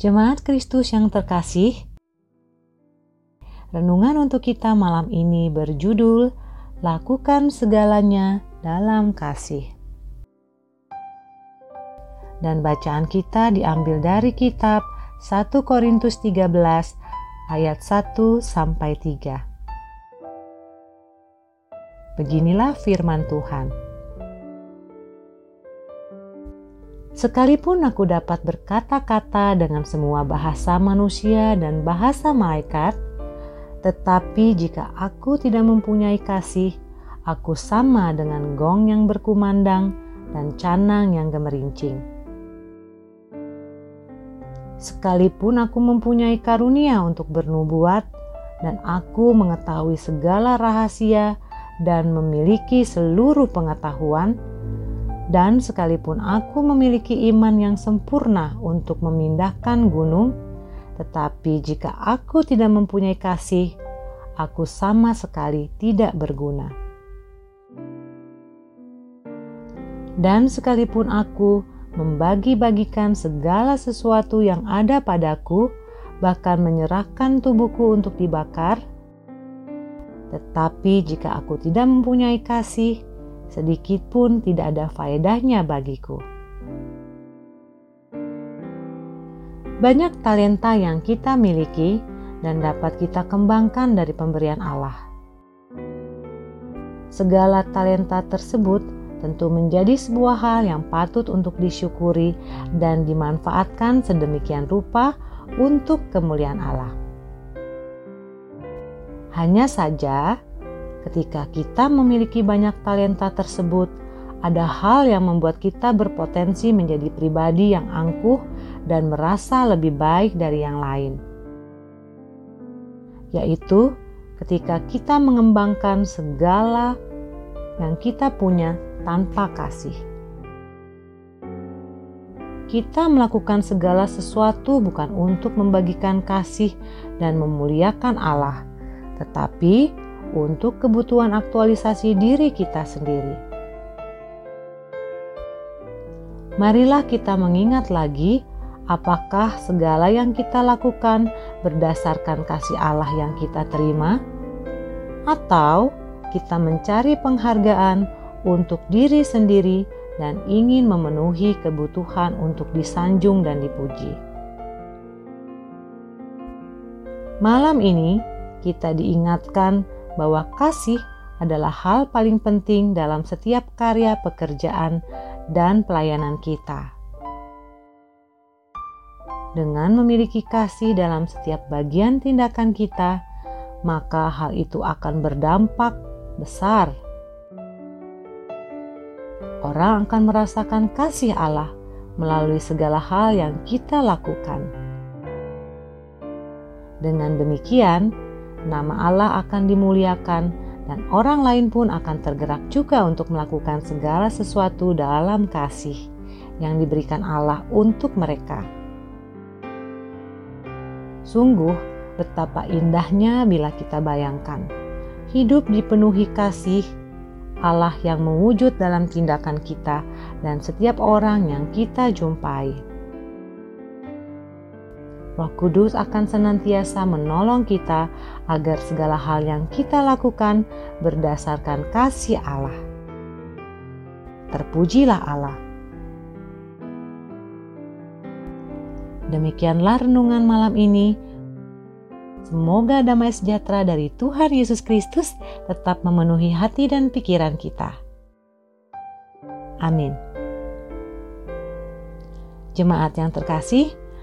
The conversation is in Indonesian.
Jemaat Kristus yang terkasih, renungan untuk kita malam ini berjudul "Lakukan Segalanya dalam Kasih". Dan bacaan kita diambil dari kitab 1 Korintus 13 ayat 1 sampai 3. Beginilah firman Tuhan. Sekalipun aku dapat berkata-kata dengan semua bahasa manusia dan bahasa malaikat, tetapi jika aku tidak mempunyai kasih, aku sama dengan gong yang berkumandang dan canang yang gemerincing. Sekalipun aku mempunyai karunia untuk bernubuat, dan aku mengetahui segala rahasia dan memiliki seluruh pengetahuan, dan sekalipun aku memiliki iman yang sempurna untuk memindahkan gunung, tetapi jika aku tidak mempunyai kasih, aku sama sekali tidak berguna. Dan sekalipun aku membagi-bagikan segala sesuatu yang ada padaku, bahkan menyerahkan tubuhku untuk dibakar, tetapi jika aku tidak mempunyai kasih, sedikit pun tidak ada faedahnya bagiku. Banyak talenta yang kita miliki dan dapat kita kembangkan dari pemberian Allah. Segala talenta tersebut tentu menjadi sebuah hal yang patut untuk disyukuri dan dimanfaatkan sedemikian rupa untuk kemuliaan Allah. Hanya saja, Ketika kita memiliki banyak talenta tersebut, ada hal yang membuat kita berpotensi menjadi pribadi yang angkuh dan merasa lebih baik dari yang lain, yaitu ketika kita mengembangkan segala yang kita punya tanpa kasih. Kita melakukan segala sesuatu bukan untuk membagikan kasih dan memuliakan Allah, tetapi untuk kebutuhan aktualisasi diri kita sendiri. Marilah kita mengingat lagi apakah segala yang kita lakukan berdasarkan kasih Allah yang kita terima, atau kita mencari penghargaan untuk diri sendiri dan ingin memenuhi kebutuhan untuk disanjung dan dipuji. Malam ini kita diingatkan bahwa kasih adalah hal paling penting dalam setiap karya pekerjaan dan pelayanan kita. Dengan memiliki kasih dalam setiap bagian tindakan kita, maka hal itu akan berdampak besar. Orang akan merasakan kasih Allah melalui segala hal yang kita lakukan. Dengan demikian, nama Allah akan dimuliakan, dan orang lain pun akan tergerak juga untuk melakukan segala sesuatu dalam kasih yang diberikan Allah untuk mereka. Sungguh, betapa indahnya bila kita bayangkan hidup dipenuhi kasih Allah yang mewujud dalam tindakan kita dan setiap orang yang kita jumpai. Roh Kudus akan senantiasa menolong kita agar segala hal yang kita lakukan berdasarkan kasih Allah. Terpujilah Allah. Demikianlah renungan malam ini. Semoga damai sejahtera dari Tuhan Yesus Kristus tetap memenuhi hati dan pikiran kita. Amin. Jemaat yang terkasih,